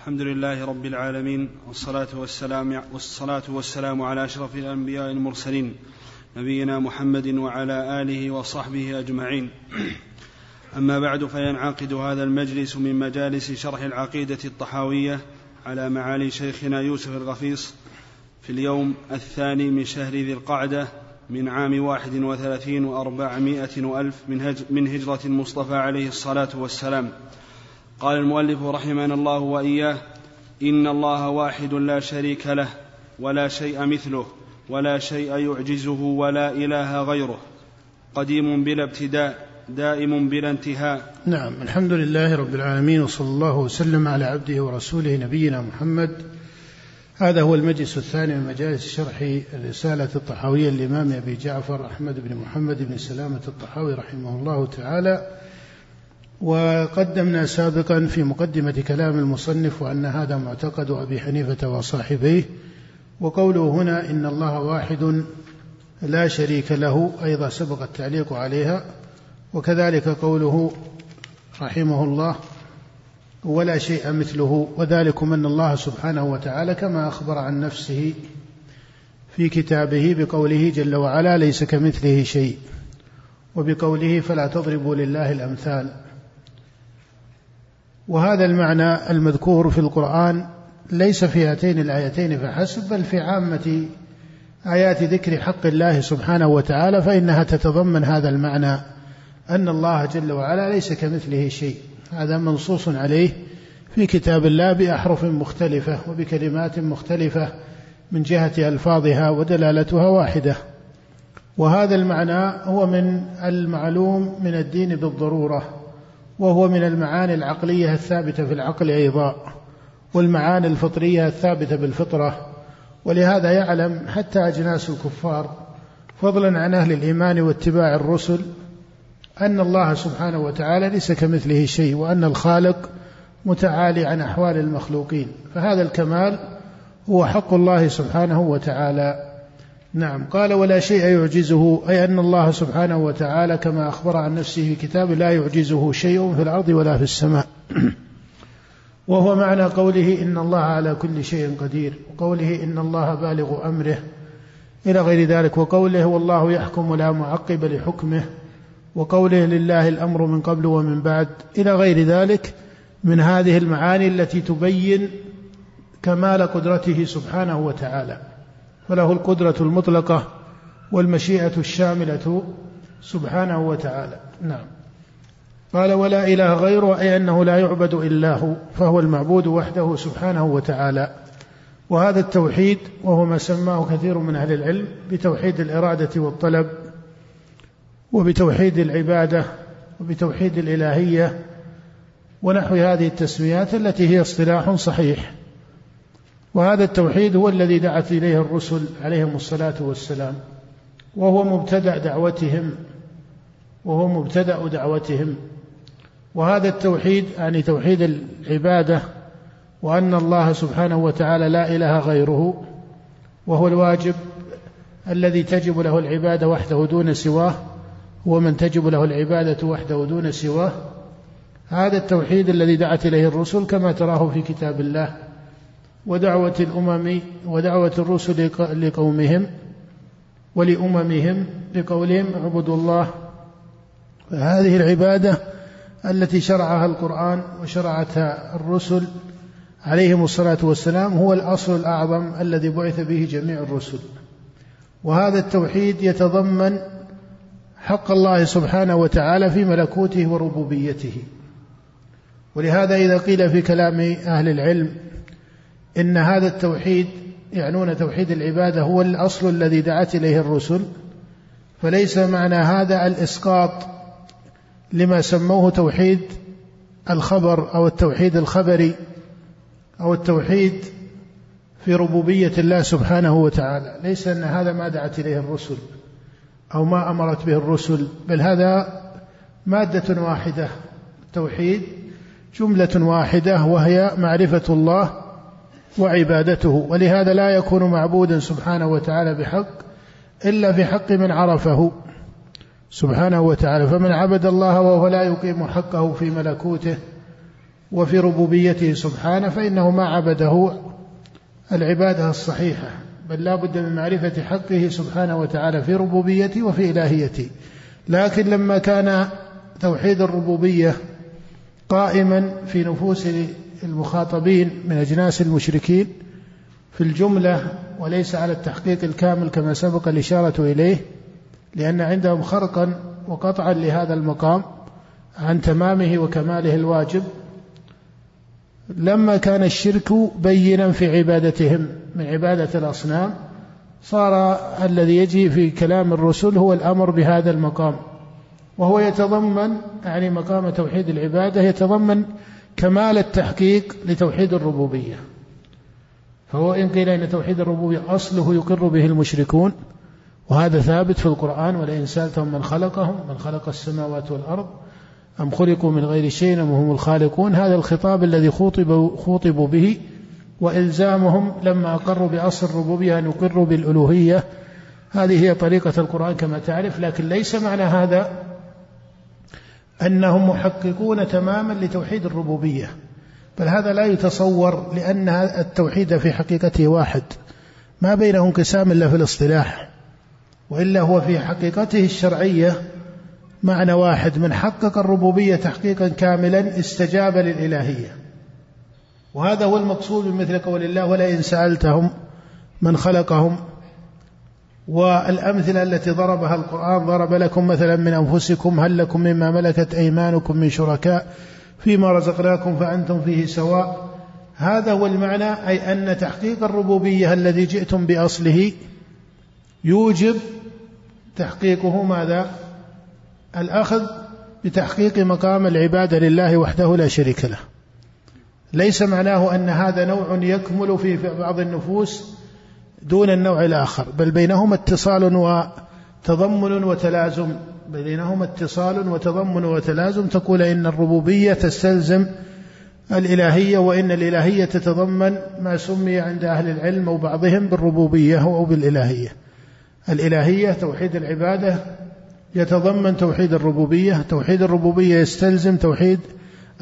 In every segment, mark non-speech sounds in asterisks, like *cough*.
الحمد لله رب العالمين والصلاة والسلام والصلاة والسلام على أشرف الأنبياء المرسلين نبينا محمد وعلى آله وصحبه أجمعين. أما بعد فينعقد هذا المجلس من مجالس شرح العقيدة الطحاوية على معالي شيخنا يوسف الغفيص في اليوم الثاني من شهر ذي القعدة من عام واحد وثلاثين وأربعمائة وألف من هجرة المصطفى عليه الصلاة والسلام. قال المؤلف رحمنا الله وإياه إن الله واحد لا شريك له ولا شيء مثله ولا شيء يعجزه ولا إله غيره. قديم بلا ابتداء دائم بلا انتهاء. نعم الحمد لله رب العالمين وصلى الله وسلم على عبده ورسوله نبينا محمد. هذا هو المجلس الثاني من مجالس شرح الرسالة الطحاوية للإمام أبي جعفر أحمد بن محمد بن سلامة الطحاوي رحمه الله تعالى. وقدمنا سابقا في مقدمة كلام المصنف وأن هذا معتقد أبي حنيفة وصاحبيه وقوله هنا إن الله واحد لا شريك له أيضا سبق التعليق عليها وكذلك قوله رحمه الله ولا شيء مثله وذلكم أن الله سبحانه وتعالى كما أخبر عن نفسه في كتابه بقوله جل وعلا ليس كمثله شيء وبقوله فلا تضربوا لله الأمثال. وهذا المعنى المذكور في القرآن ليس في هاتين الآيتين فحسب بل في عامة آيات ذكر حق الله سبحانه وتعالى فإنها تتضمن هذا المعنى أن الله جل وعلا ليس كمثله شيء. هذا منصوص عليه في كتاب الله بأحرف مختلفة وبكلمات مختلفة من جهة ألفاظها ودلالتها واحدة. وهذا المعنى هو من المعلوم من الدين بالضرورة. وهو من المعاني العقلية الثابتة في العقل أيضا والمعاني الفطرية الثابتة بالفطرة. ولهذا يعلم حتى أجناس الكفار فضلا عن أهل الإيمان واتباع الرسل أن الله سبحانه وتعالى ليس كمثله شيء وأن الخالق متعالي عن أحوال المخلوقين. فهذا الكمال هو حق الله سبحانه وتعالى. نعم. قال ولا شيء يعجزه أي أن الله سبحانه وتعالى كما أخبر عن نفسه في كتابه لا يعجزه شيء في الأرض ولا في السماء. *clears throat* وهو معنى قوله إن الله على كل شيء قدير. وقوله إن الله بالغ أمره. إلى غير ذلك. وقوله والله يحكم لا معقب لحكمه. وقوله لله الأمر من قبل ومن بعد. إلى غير ذلك من هذه المعاني التي تبين كمال قدرته سبحانه وتعالى. فله القدرة المطلقة والمشيئة الشاملة سبحانه وتعالى. نعم. قال ولا إله غيره أي أنه لا يعبد إلا هو فهو المعبود وحده سبحانه وتعالى. وهذا التوحيد وهو ما سماه كثير من أهل العلم بتوحيد الإرادة والطلب وبتوحيد العبادة وبتوحيد الإلهية ونحو هذه التسميات التي هي اصطلاح صحيح. وهذا التوحيد هو الذي دعت إليه الرسل عليهم الصلاة والسلام وهو مبتدأ دعوتهم وهو مبتدأ دعوتهم. وهذا التوحيد يعني توحيد العبادة وأن الله سبحانه وتعالى لا إله غيره وهو الواجب الذي تجب له العبادة وحده دون سواه هو من تجب له العبادة وحده دون سواه. هذا التوحيد الذي دعت إليه الرسل كما تراه في كتاب الله. ودعوة الأمم ودعوة الرسل لقومهم ولأممهم لقولهم اعبدوا الله. فهذه العبادة التي شرعها القرآن وشرعتها الرسل عليهم الصلاة والسلام هو الأصل الأعظم الذي بعث به جميع الرسل. وهذا التوحيد يتضمن حق الله سبحانه وتعالى في ملكوته وربوبيته. ولهذا إذا قيل في كلام أهل العلم إن هذا التوحيد يعنون توحيد العبادة هو الأصل الذي دعت إليه الرسل فليس معنى هذا الإسقاط لما سموه توحيد الخبر أو التوحيد الخبري أو التوحيد في ربوبية الله سبحانه وتعالى. ليس أن هذا ما دعت إليه الرسل أو ما أمرت به الرسل بل هذا مادة واحدة توحيد جملة واحدة وهي معرفة الله وعبادته. ولهذا لا يكون معبودا سبحانه وتعالى بحق إلا في حق من عرفه سبحانه وتعالى. فمن عبد الله وهو لا يقيم حقه في ملكوته وفي ربوبيته سبحانه فإنه ما عبده العبادة الصحيحة. بل لا بد من معرفة حقه سبحانه وتعالى في ربوبيته وفي إلهيته. لكن لما كان توحيد الربوبية قائما في نفوس المخاطبين من أجناس المشركين في الجملة وليس على التحقيق الكامل كما سبق الإشارة إليه لأن عندهم خرقا وقطعا لهذا المقام عن تمامه وكماله الواجب. لما كان الشرك بينا في عبادتهم من عبادة الأصنام صار الذي يجي في كلام الرسل هو الأمر بهذا المقام وهو يتضمن يعني مقام توحيد العبادة يتضمن كمال التحقيق لتوحيد الربوبية. فهو إن قيل إن توحيد الربوبية أصله يقر به المشركون وهذا ثابت في القرآن ولئن سألتهم من خلقهم من خلق السماوات والأرض أم خلقوا من غير شيء أم هم الخالقون؟ هذا الخطاب الذي خوطب خوطبوا به وإلزامهم لما أقروا بأصل الربوبية أن يقروا بالألوهية. هذه هي طريقة القرآن كما تعرف لكن ليس معنى هذا أنهم محققون تماما لتوحيد الربوبية. بل هذا لا يتصور لأن التوحيد في حقيقته واحد. ما بينه انقسام إلا في الاصطلاح وإلا هو في حقيقته الشرعية معنى واحد. من حقق الربوبية تحقيقا كاملا استجاب للإلهية. وهذا هو المقصود بمثل قول الله ولئن سألتهم من خلقهم والأمثلة التي ضربها القرآن ضرب لكم مثلا من أنفسكم هل لكم مما ملكت أيمانكم من شركاء فيما رزقناكم فأنتم فيه سواء؟ هذا هو المعنى أي أن تحقيق الربوبية الذي جئتم بأصله يوجب تحقيقه ماذا؟ الأخذ بتحقيق مقام العبادة لله وحده لا شريك له. ليس معناه أن هذا نوع يكمل في بعض النفوس دون النوع الآخر بل بينهما اتصال وتضمن وتلازم بينهما اتصال وتضمن وتلازم تقول إن الربوبية تستلزم الإلهية وإن الإلهية تتضمن ما سمي عند أهل العلم أو بعضهم بالربوبية أو بالإلهية. الإلهية توحيد العبادة يتضمن توحيد الربوبية توحيد الربوبية يستلزم توحيد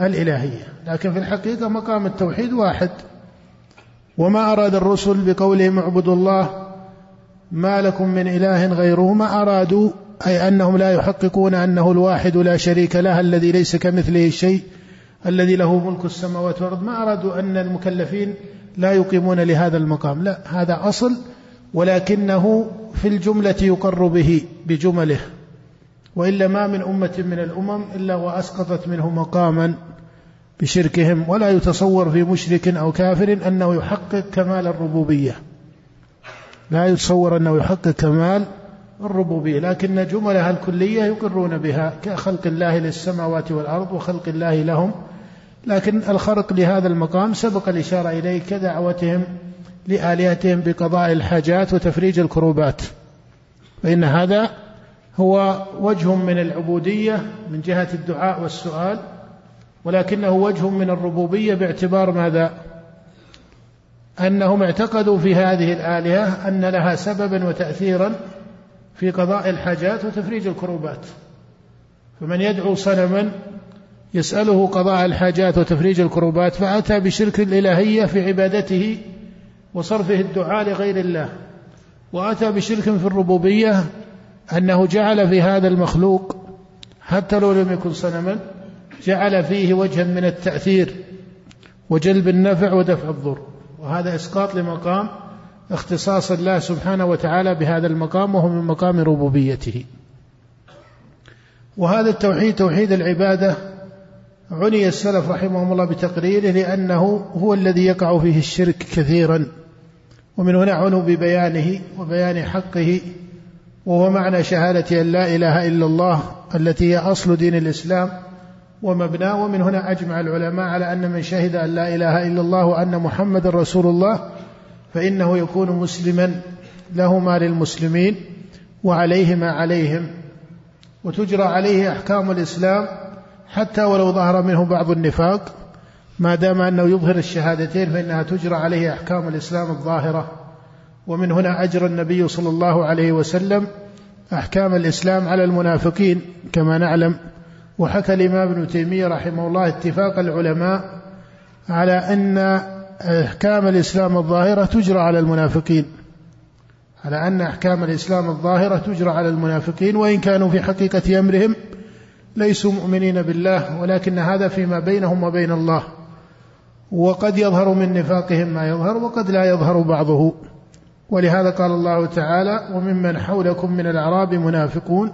الإلهية. لكن في الحقيقة مقام التوحيد واحد. وما أراد الرسل بقولهم اعبدوا الله ما لكم من إله غيره. ما أرادوا أي أنهم لا يحققون أنه الواحد لا شريك له الذي ليس كمثله شيء الذي له ملك السماوات والأرض. ما أرادوا أن المكلفين لا يقيمون لهذا المقام. لا هذا أصل ولكنه في الجملة يقر به بجمله. وإلا ما من أمة من الأمم إلا وأسقطت منه مقاما. بشركهم ولا يتصور في مشرك أو كافر أنه يحقق كمال الربوبية. لا يتصور أنه يحقق كمال الربوبية لكن جملها الكلية يقرون بها كخلق الله للسماوات والأرض وخلق الله لهم. لكن الخرق لهذا المقام سبق الإشارة إليه كدعوتهم لآلهتهم بقضاء الحاجات وتفريج الكروبات. فإن هذا هو وجه من العبودية من جهة الدعاء والسؤال. ولكنه وجه من الربوبية باعتبار ماذا؟ أنهم اعتقدوا في هذه الآلهة أن لها سببا وتأثيرا في قضاء الحاجات وتفريج الكروبات فمن يدعو صنما يسأله قضاء الحاجات وتفريج الكروبات فأتى بشرك الإلهية في عبادته وصرفه الدعاء لغير الله وأتى بشرك في الربوبية أنه جعل في هذا المخلوق حتى لو لم يكن صنما جعل فيه وجها من التأثير وجلب النفع ودفع الضر. وهذا إسقاط لمقام اختصاص الله سبحانه وتعالى بهذا المقام وهو من مقام ربوبيته. وهذا التوحيد توحيد العبادة عني السلف رحمهم الله بتقريره لأنه هو الذي يقع فيه الشرك كثيرا. ومن هنا عنوا ببيانه وبيان حقه وهو معنى شهادة أن لا إله إلا الله التي هي أصل دين الإسلام. ومبناه ومن هنا أجمع العلماء على أن من شهد أن لا إله إلا الله وأن محمد رسول الله فإنه يكون مسلما له ما للمسلمين وعليه ما عليهم. وتجرى عليه أحكام الإسلام حتى ولو ظهر منه بعض النفاق. ما دام أنه يظهر الشهادتين فإنها تجرى عليه أحكام الإسلام الظاهرة. ومن هنا أجرى النبي صلى الله عليه وسلم أحكام الإسلام على المنافقين كما نعلم. وحكى الإمام ابن تيمية رحمه الله اتفاق العلماء على أن أحكام الإسلام الظاهرة تجرى على المنافقين. على أن أحكام الإسلام الظاهرة تجرى على المنافقين وإن كانوا في حقيقة أمرهم ليسوا مؤمنين بالله ولكن هذا فيما بينهم وبين الله. وقد يظهر من نفاقهم ما يظهر وقد لا يظهر بعضه. ولهذا قال الله تعالى وممن حولكم من الأعراب منافقون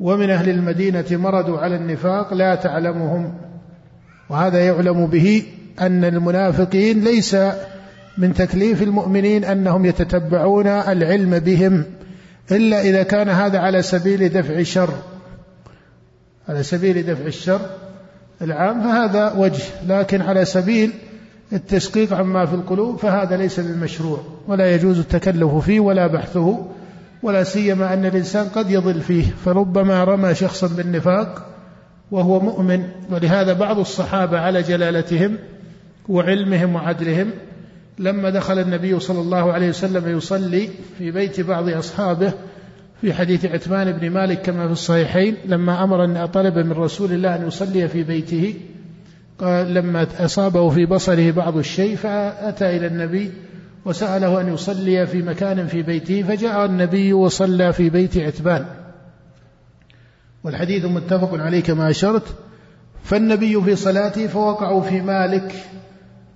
ومن أهل المدينة مردوا على النفاق لا تعلمهم وهذا يعلم به أن المنافقين ليس من تكليف المؤمنين أنهم يتتبعون العلم بهم إلا إذا كان هذا على سبيل دفع شر على سبيل دفع الشر العام فهذا وجه لكن على سبيل التشقيق عما في القلوب فهذا ليس بالمشروع ولا يجوز التكلف فيه ولا بحثه ولا سيما أن الإنسان قد يضل فيه فربما رمى شخصا بالنفاق وهو مؤمن. ولهذا بعض الصحابة على جلالتهم وعلمهم وعدلهم لما دخل النبي صلى الله عليه وسلم يصلي في بيت بعض أصحابه في حديث عثمان بن مالك كما في الصحيحين لما أمر أن طلب من رسول الله أن يصلي في بيته قال لما أصابه في بصره بعض الشيء فأتى إلى النبي وسأله أن يصلي في مكان في بيته فجاء النبي وصلى في بيت عتبان. والحديث متفق عليه كما أشرت. فالنبي في صلاته فوقعوا في مالك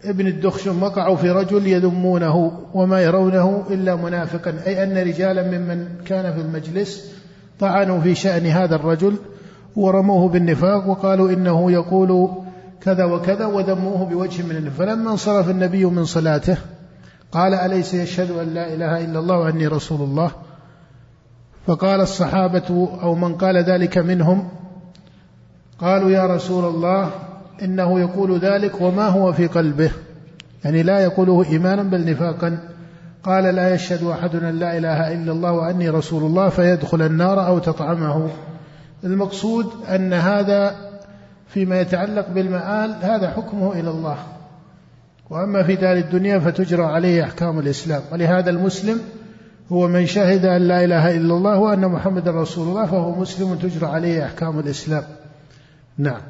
ابن الدخشم وقعوا في رجل يذمونه وما يرونه إلا منافقا. أي أن رجالا ممن كان في المجلس طعنوا في شأن هذا الرجل ورموه بالنفاق وقالوا إنه يقول كذا وكذا وذموه بوجه من النفاق. فلما انصرف النبي من صلاته قال أليس يشهد أن لا إله إلا الله وأني رسول الله؟ فقال الصحابة أو من قال ذلك منهم؟ قالوا يا رسول الله إنه يقول ذلك وما هو في قلبه. يعني لا يقوله إيمانا بل نفاقا. قال لا يشهد أحد أن لا إله إلا الله وأني رسول الله فيدخل النار أو تطعمه. المقصود أن هذا فيما يتعلق بالمآل هذا حكمه إلى الله. وأما في دار الدنيا فتجرى عليه أحكام الإسلام. ولهذا المسلم هو من شهد أن لا إله إلا الله وأن محمد رسول الله فهو مسلم تجرى عليه أحكام الإسلام. نعم.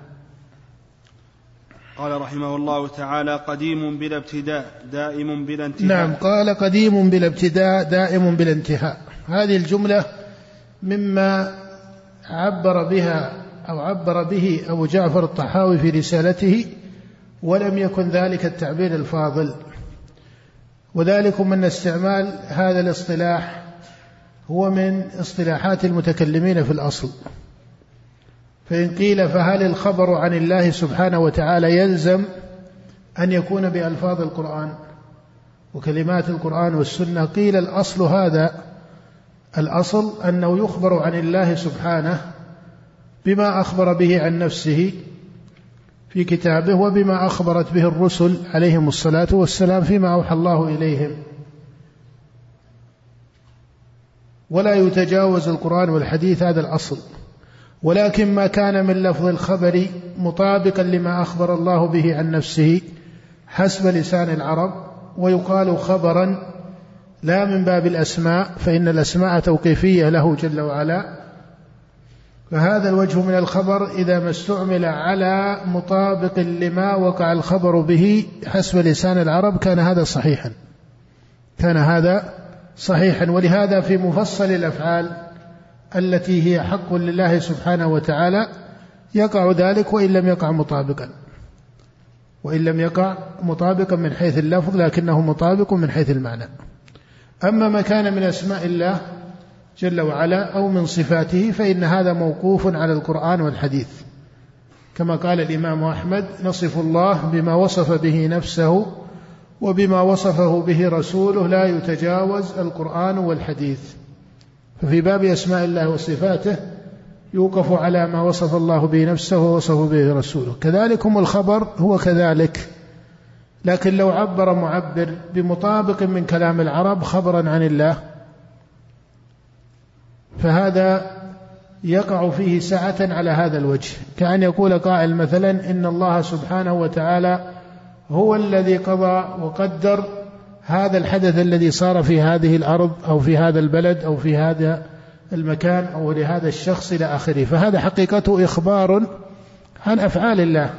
قال رحمه الله تعالى قديم بلا ابتداء دائم بلا انتهاء. نعم قال قديم بلا ابتداء دائم بلا انتهاء. هذه الجملة مما عبر بها أو عبر به أبو جعفر الطحاوي في رسالته ولم يكن ذلك التعبير الفاضل. وذلكم أن استعمال هذا الاصطلاح هو من اصطلاحات المتكلمين في الأصل. فإن قيل فهل الخبر عن الله سبحانه وتعالى يلزم أن يكون بألفاظ القرآن وكلمات القرآن والسنة؟ قيل الأصل هذا الأصل أنه يخبر عن الله سبحانه بما أخبر به عن نفسه في كتابه وبما أخبرت به الرسل عليهم الصلاة والسلام فيما أوحى الله إليهم. ولا يتجاوز القرآن والحديث هذا الأصل. ولكن ما كان من لفظ الخبر مطابقا لما أخبر الله به عن نفسه حسب لسان العرب ويقال خبرا لا من باب الأسماء فإن الأسماء توقيفية له جل وعلا. فهذا الوجه من الخبر إذا ما استعمل على مطابق لما وقع الخبر به حسب لسان العرب كان هذا صحيحا. كان هذا صحيحا. ولهذا في مفصل الأفعال التي هي حق لله سبحانه وتعالى يقع ذلك وإن لم يقع مطابقا. وإن لم يقع مطابقا من حيث اللفظ لكنه مطابق من حيث المعنى. أما ما كان من أسماء الله جل وعلا أو من صفاته فإن هذا موقوف على القرآن والحديث. كما قال الإمام أحمد نصف الله بما وصف به نفسه وبما وصفه به رسوله لا يتجاوز القرآن والحديث. ففي باب أسماء الله وصفاته يوقف على ما وصف الله به نفسه ووصفه به رسوله. كذلكم الخبر هو كذلك. لكن لو عبر معبر بمطابق من كلام العرب خبرا عن الله فهذا يقع فيه سعة على هذا الوجه. كأن يقول قائل مثلا إن الله سبحانه وتعالى هو الذي قضى وقدر هذا الحدث الذي صار في هذه الأرض أو في هذا البلد أو في هذا المكان أو لهذا الشخص إلى آخره. فهذا حقيقته إخبار عن أفعال الله.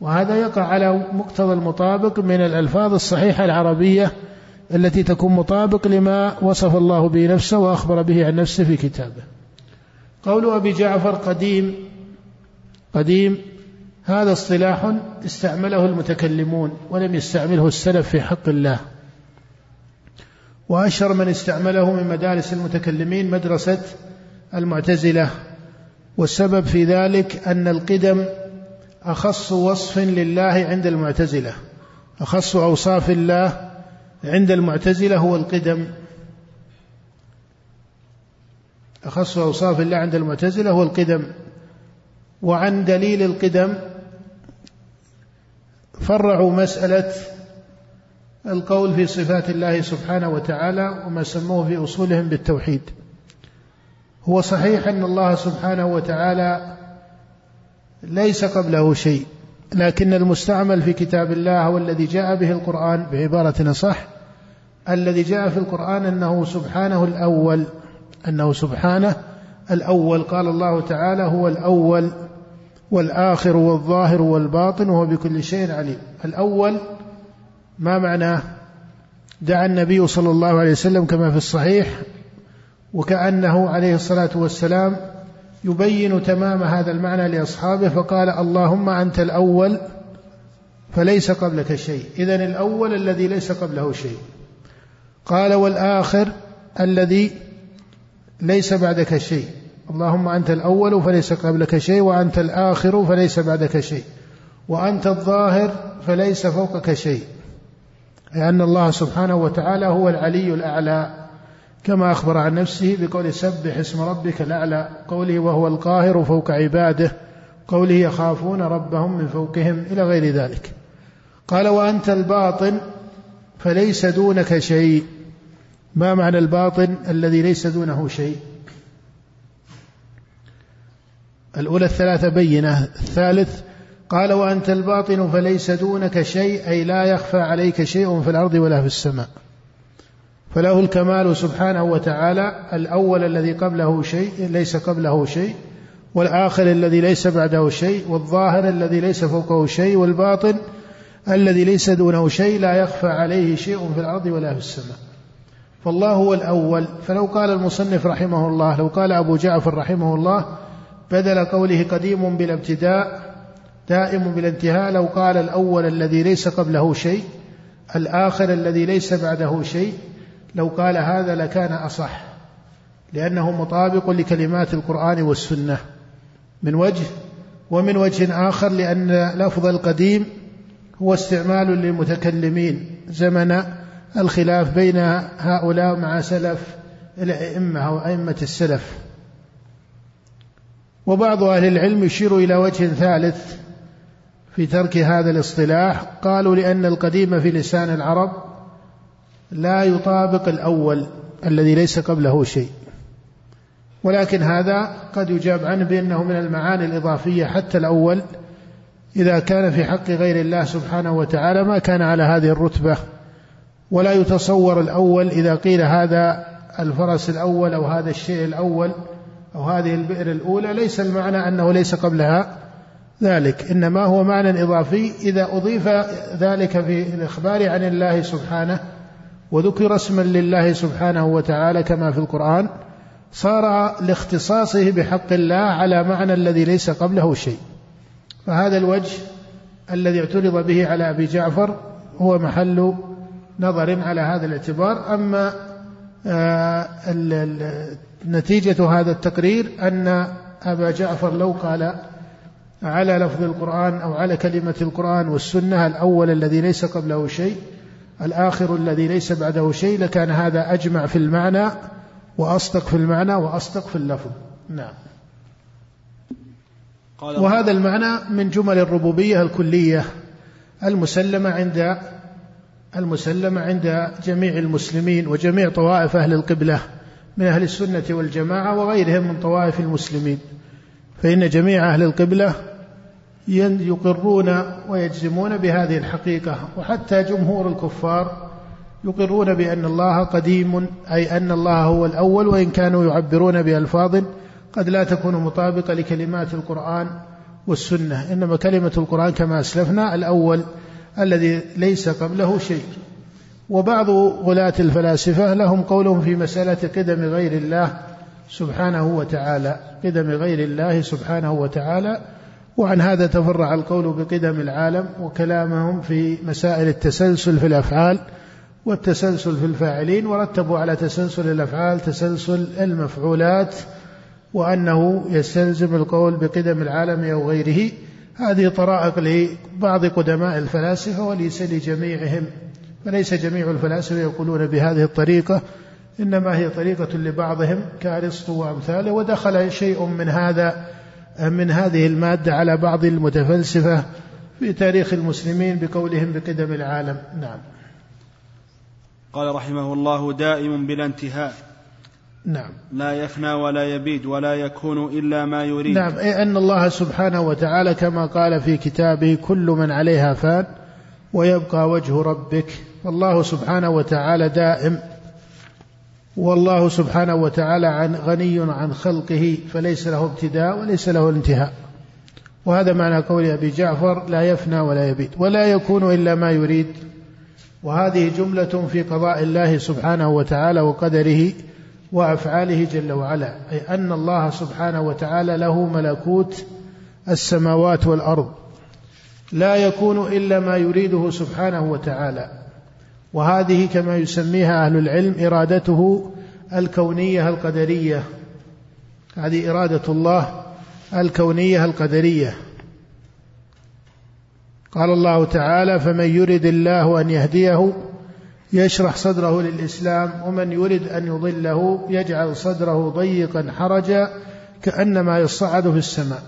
وهذا يقع على مقتضى المطابق من الألفاظ الصحيحة العربية التي تكون مطابق لما وصف الله به نفسه وأخبر به عن نفسه في كتابه. قول أبي جعفر قديم قديم هذا اصطلاح استعمله المتكلمون ولم يستعمله السلف في حق الله. وأشهر من استعمله من مدارس المتكلمين مدرسة المعتزلة. والسبب في ذلك أن القدم أخص وصف لله عند المعتزلة أخص أوصاف الله عند المعتزلة هو القدم. أخص أوصاف الله عند المعتزلة هو القدم. وعن دليل القدم فرعوا مسألة القول في صفات الله سبحانه وتعالى وما سموه في أصولهم بالتوحيد. هو صحيح أن الله سبحانه وتعالى ليس قبله شيء. لكن المستعمل في كتاب الله هو الذي جاء به القرآن بعبارة صح؟ الذي جاء في القرآن أنه سبحانه الأول أنه سبحانه الأول. قال الله تعالى هو الأول والآخر والظاهر والباطن وهو بكل شيء عليم. الأول ما معناه دعا النبي صلى الله عليه وسلم كما في الصحيح وكأنه عليه الصلاة والسلام يبين تمام هذا المعنى لأصحابه فقال اللهم أنت الأول فليس قبلك شيء. إذا الأول الذي ليس قبله شيء. قال والآخر الذي ليس بعدك شيء. اللهم أنت الأول فليس قبلك شيء وأنت الآخر فليس بعدك شيء. وأنت الظاهر فليس فوقك شيء. لأن الله سبحانه وتعالى هو العلي الأعلى. كما أخبر عن نفسه بقول سبح اسم ربك الأعلى قوله وهو القاهر فوق عباده قوله يخافون ربهم من فوقهم إلى غير ذلك. قال وأنت الباطن فليس دونك شيء. ما معنى الباطن؟ الذي ليس دونه شيء. الأولى الثلاثة بينة. الثالث قال وأنت الباطن فليس دونك شيء أي لا يخفى عليك شيء في الأرض ولا في السماء. فله الكمال سبحانه وتعالى الأول الذي قبله شيء ليس قبله شيء والآخر الذي ليس بعده شيء والظاهر الذي ليس فوقه شيء والباطن الذي ليس دونه شيء لا يخفى عليه شيء في الأرض ولا في السماء. فالله هو الأول. فلو قال المصنف رحمه الله لو قال أبو جعفر رحمه الله بدل قوله قديم بلا ابتداء دائم بلا انتهاء لو قال الأول الذي ليس قبله شيء الآخر الذي ليس بعده شيء لو قال هذا لكان أصح لأنه مطابق لكلمات القرآن والسنة. من وجه ومن وجه آخر لأن لفظ القديم هو استعمال للمتكلمين. زمن الخلاف بين هؤلاء مع سلف الأئمة أو أئمة السلف. وبعض أهل العلم يشير إلى وجه ثالث في ترك هذا الاصطلاح. قالوا لأن القديم في لسان العرب لا يطابق الأول الذي ليس قبله شيء. ولكن هذا قد يجاب عنه بأنه من المعاني الإضافية حتى الأول إذا كان في حق غير الله سبحانه وتعالى ما كان على هذه الرتبة. ولا يتصور الأول إذا قيل هذا الفرس الأول أو هذا الشيء الأول أو هذه البئر الأولى ليس المعنى أنه ليس قبلها ذلك. إنما هو معنى إضافي إذا أضيف ذلك في الإخبار عن الله سبحانه وذكر اسما لله سبحانه وتعالى كما في القرآن صار لاختصاصه بحق الله على معنى الذي ليس قبله شيء. فهذا الوجه الذي اعترض به على أبي جعفر هو محل نظر على هذا الاعتبار. أما آه، نتيجة هذا التقرير أن أبا جعفر لو قال على لفظ القرآن أو على كلمة القرآن والسنة الأول الذي ليس قبله شيء الآخر الذي ليس بعده شيء لكان هذا أجمع في المعنى وأصدق في المعنى وأصدق في اللفظ. نعم. وهذا المعنى من جمل الربوبية الكلية المسلمة عند المسلمة عند جميع المسلمين وجميع طوائف أهل القبلة من أهل السنة والجماعة وغيرهم من طوائف المسلمين. فإن جميع أهل القبلة يقرون ويجزمون بهذه الحقيقة. وحتى جمهور الكفار يقرون بأن الله قديم أي أن الله هو الأول وإن كانوا يعبرون بألفاظ قد لا تكون مطابقة لكلمات القرآن والسنة. إنما كلمة القرآن كما أسلفنا الأول الذي ليس قبله شيء. وبعض غلاة الفلاسفة لهم قولهم في مسألة قدم غير الله سبحانه وتعالى. قدم غير الله سبحانه وتعالى وعن هذا تفرع القول بقدم العالم وكلامهم في مسائل التسلسل في الأفعال والتسلسل في الفاعلين ورتبوا على تسلسل الأفعال تسلسل المفعولات وأنه يستلزم القول بقدم العالم أو غيره. هذه طرائق لبعض قدماء الفلاسفة وليس لجميعهم فليس جميع الفلاسفة يقولون بهذه الطريقة إنما هي طريقة لبعضهم كأرسطو وأمثاله ودخل شيء من هذا من هذه المادة على بعض المتفلسفة في تاريخ المسلمين بقولهم بقدم العالم. نعم. قال رحمه الله دائم بلا انتهاء. نعم. لا يفنى ولا يبيد ولا يكون إلا ما يريد. نعم. أي أن الله سبحانه وتعالى كما قال في كتابه كل من عليها فان ويبقى وجه ربك. فالله سبحانه وتعالى دائم والله سبحانه وتعالى عن غني عن خلقه فليس له ابتداء وليس له انتهاء. وهذا معنى قول أبي جعفر لا يفنى ولا يبيد ولا يكون إلا ما يريد. وهذه جملة في قضاء الله سبحانه وتعالى وقدره وأفعاله جل وعلا. أي أن الله سبحانه وتعالى له ملكوت السماوات والأرض. لا يكون إلا ما يريده سبحانه وتعالى. وهذه كما يسميها أهل العلم إرادته الكونية القدرية. هذه إرادة الله الكونية القدرية. قال الله تعالى فمن يرد الله أن يهديه يشرح صدره للإسلام ومن يرد أن يضله يجعل صدره ضيقا حرجا كأنما يصعد في السماء.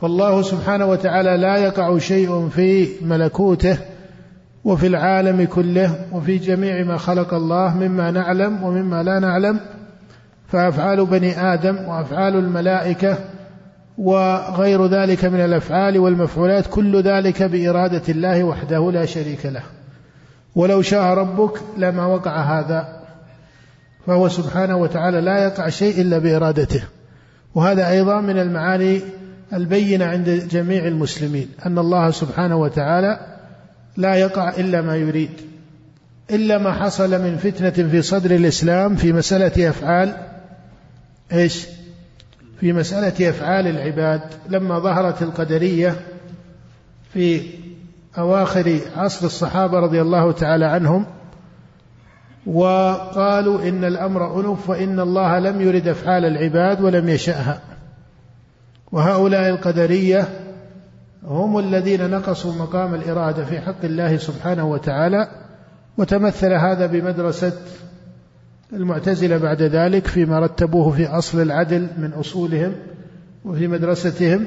فالله سبحانه وتعالى لا يقع شيء في ملكوته وفي العالم كله وفي جميع ما خلق الله مما نعلم ومما لا نعلم. فأفعال بني آدم وأفعال الملائكة وغير ذلك من الأفعال والمفعولات كل ذلك بإرادة الله وحده لا شريك له. ولو شاء ربك لما وقع هذا فهو سبحانه وتعالى لا يقع شيء إلا بإرادته. وهذا أيضا من المعاني البينة عند جميع المسلمين أن الله سبحانه وتعالى لا يقع إلا ما يريد إلا ما حصل من فتنة في صدر الإسلام في مسألة أفعال إيش؟ في مسألة أفعال العباد. لما ظهرت القدرية في أواخر عصر الصحابة رضي الله تعالى عنهم وقالوا إن الأمر أنف وإن الله لم يرد أفعال العباد ولم يشأها. وهؤلاء القدرية هم الذين نقصوا مقام الإرادة في حق الله سبحانه وتعالى وتمثل هذا بمدرسة المعتزلة بعد ذلك فيما رتبوه في أصل العدل من أصولهم وفي مدرستهم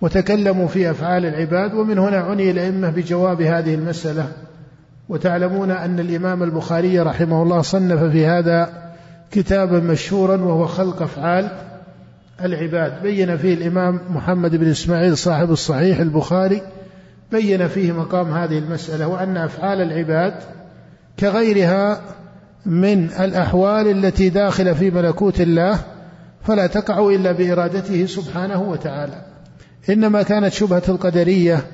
وتكلموا في أفعال العباد ومن هنا عني الأئمة بجواب هذه المسألة. وتعلمون أن الإمام البخاري رحمه الله صنف في هذا كتابا مشهورا وهو خلق أفعال. العباد. بين فيه الإمام محمد بن إسماعيل صاحب الصحيح البخاري بين فيه مقام هذه المسألة وأن أفعال العباد كغيرها من الأحوال التي داخلة في ملكوت الله فلا تقع إلا بإرادته سبحانه وتعالى. إنما كانت شبهة القدرية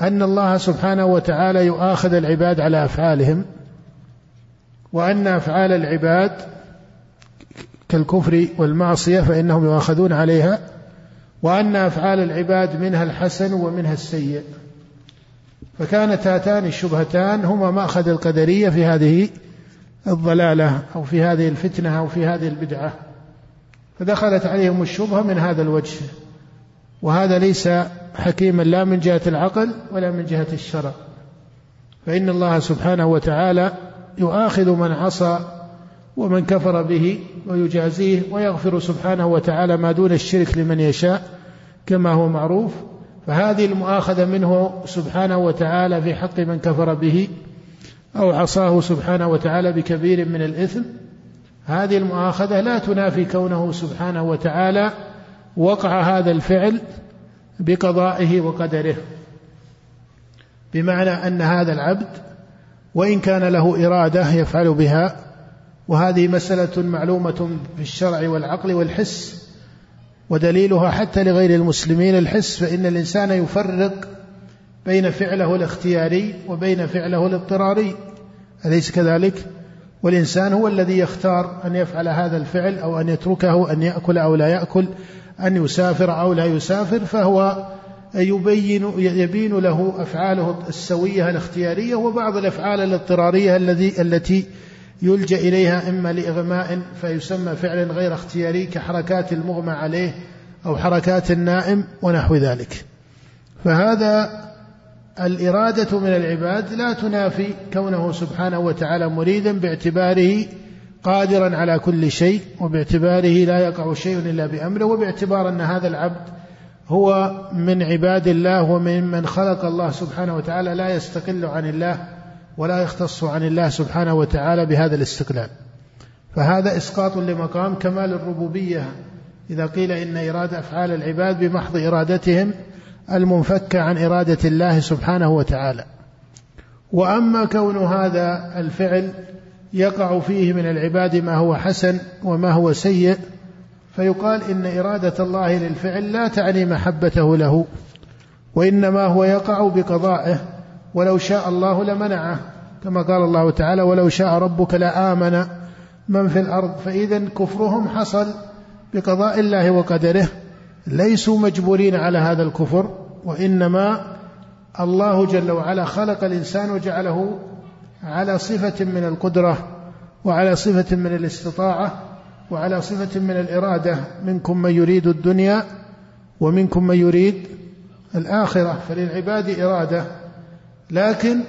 أن الله سبحانه وتعالى يؤاخذ العباد على أفعالهم وأن أفعال العباد كالكفر والمعصية فإنهم يؤاخذون عليها وأن أفعال العباد منها الحسن ومنها السيء. فكانت هاتان الشبهتان هما مأخذ القدرية في هذه الضلالة أو في هذه الفتنة أو في هذه البدعة. فدخلت عليهم الشبهة من هذا الوجه. وهذا ليس حكيما لا من جهة العقل ولا من جهة الشرع. فإن الله سبحانه وتعالى يؤاخذ من عصى ومن كفر به ويجازيه ويغفر سبحانه وتعالى ما دون الشرك لمن يشاء كما هو معروف. فهذه المؤاخذة منه سبحانه وتعالى في حق من كفر به أو عصاه سبحانه وتعالى بكبير من الإثم. هذه المؤاخذة لا تنافي كونه سبحانه وتعالى وقع هذا الفعل بقضائه وقدره. بمعنى أن هذا العبد وإن كان له إرادة يفعل بها وهذه مسألة معلومة في الشرع والعقل والحس ودليلها حتى لغير المسلمين الحس فإن الإنسان يفرق بين فعله الاختياري وبين فعله الاضطراري أليس كذلك؟ والإنسان هو الذي يختار أن يفعل هذا الفعل أو أن يتركه أن يأكل أو لا يأكل أن يسافر أو لا يسافر فهو يبين يبين له أفعاله السوية الاختيارية وبعض الأفعال الاضطرارية الذي التي يلجأ إليها إما لإغماء فيسمى فعلا غير اختياري كحركات المغمى عليه أو حركات النائم ونحو ذلك. فهذا الإرادة من العباد لا تنافي كونه سبحانه وتعالى مريدا باعتباره قادرا على كل شيء وباعتباره لا يقع شيء إلا بأمره وباعتبار أن هذا العبد هو من عباد الله ومن من خلق الله سبحانه وتعالى لا يستقل عن الله ولا يختص عن الله سبحانه وتعالى بهذا الاستقلال. فهذا إسقاط لمقام كمال الربوبية. إذا قيل إن إرادة أفعال العباد بمحض إرادتهم المنفكه عن إرادة الله سبحانه وتعالى. وأما كون هذا الفعل يقع فيه من العباد ما هو حسن وما هو سيء فيقال إن إرادة الله للفعل لا تعني محبته له وإنما هو يقع بقضائه ولو شاء الله لمنعه كما قال الله تعالى ولو شاء ربك لآمن من في الأرض. فإذا كفرهم حصل بقضاء الله وقدره. ليسوا مجبورين على هذا الكفر وإنما الله جل وعلا خلق الإنسان وجعله على صفة من القدرة وعلى صفة من الاستطاعة وعلى صفة من الإرادة. منكم من يريد الدنيا ومنكم من يريد الآخرة. فللعباد إرادة. لكن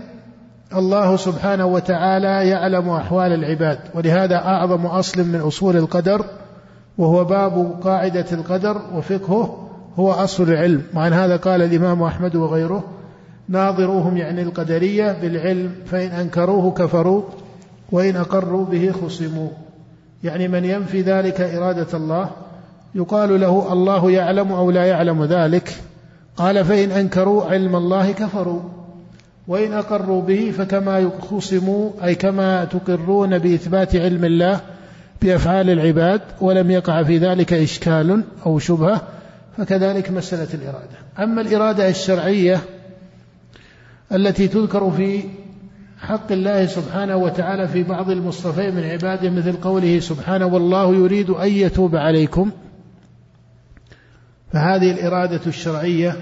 الله سبحانه وتعالى يعلم أحوال العباد ولهذا أعظم أصل من أصول القدر وهو باب قاعدة القدر وفقهه هو أصل العلم. وعن هذا قال الإمام أحمد وغيره ناظروهم يعني القدرية بالعلم فإن أنكروه كفروا وإن أقروا به خصموا. يعني من ينفي ذلك إرادة الله يقال له الله يعلم أو لا يعلم ذلك. قال فإن أنكروا علم الله كفروا. وإن أقروا به فكما يخصموا أي كما تقرون بإثبات علم الله بأفعال العباد ولم يقع في ذلك إشكال أو شبهة فكذلك مسألة الإرادة. أما الإرادة الشرعية التي تذكر في حق الله سبحانه وتعالى في بعض المصطفين من عباده مثل قوله سبحانه والله يريد أن يتوب عليكم فهذه الإرادة الشرعية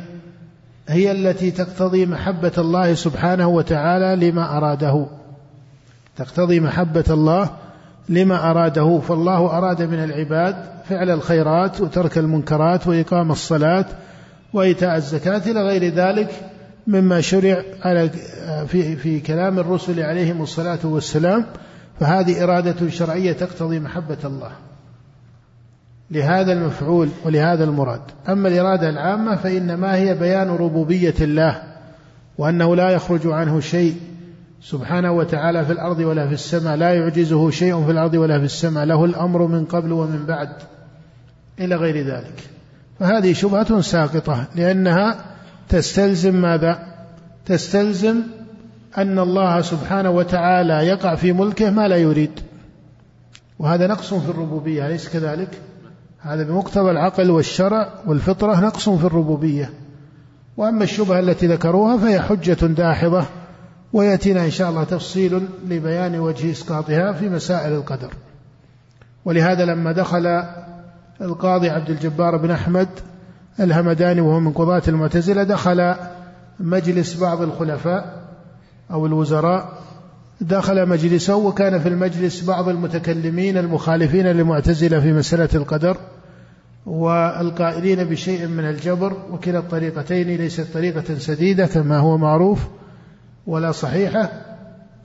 هي التي تقتضي محبة الله سبحانه وتعالى لما أراده. تقتضي محبة الله لما أراده. فالله أراد من العباد فعل الخيرات وترك المنكرات وإقام الصلاة وإيتاء الزكاة إلى غير ذلك مما شرع على في في كلام الرسل عليهم الصلاة والسلام. فهذه إرادة شرعية تقتضي محبة الله. لهذا المفعول ولهذا المراد أما الإرادة العامة فإنما هي بيان ربوبية الله وأنه لا يخرج عنه شيء سبحانه وتعالى في الأرض ولا في السماء لا يعجزه شيء في الأرض ولا في السماء له الأمر من قبل ومن بعد إلى غير ذلك فهذه شبهة ساقطة لأنها تستلزم ماذا؟ تستلزم أن الله سبحانه وتعالى يقع في ملكه ما لا يريد وهذا نقص في الربوبية أليس كذلك؟ هذا بمقتضى العقل والشرع والفطرة نقص في الربوبية. وأما الشبهة التي ذكروها فهي حجة داحضة ويأتينا إن شاء الله تفصيل لبيان وجه إسقاطها في مسائل القدر. ولهذا لما دخل القاضي عبد الجبار بن أحمد الهمداني وهو من قضاة المعتزلة دخل مجلس بعض الخلفاء أو الوزراء دخل مجلسه وكان في المجلس بعض المتكلمين المخالفين للمعتزلة في مسألة القدر والقائلين بشيء من الجبر وكلا الطريقتين ليست طريقة سديدة كما هو معروف ولا صحيحة.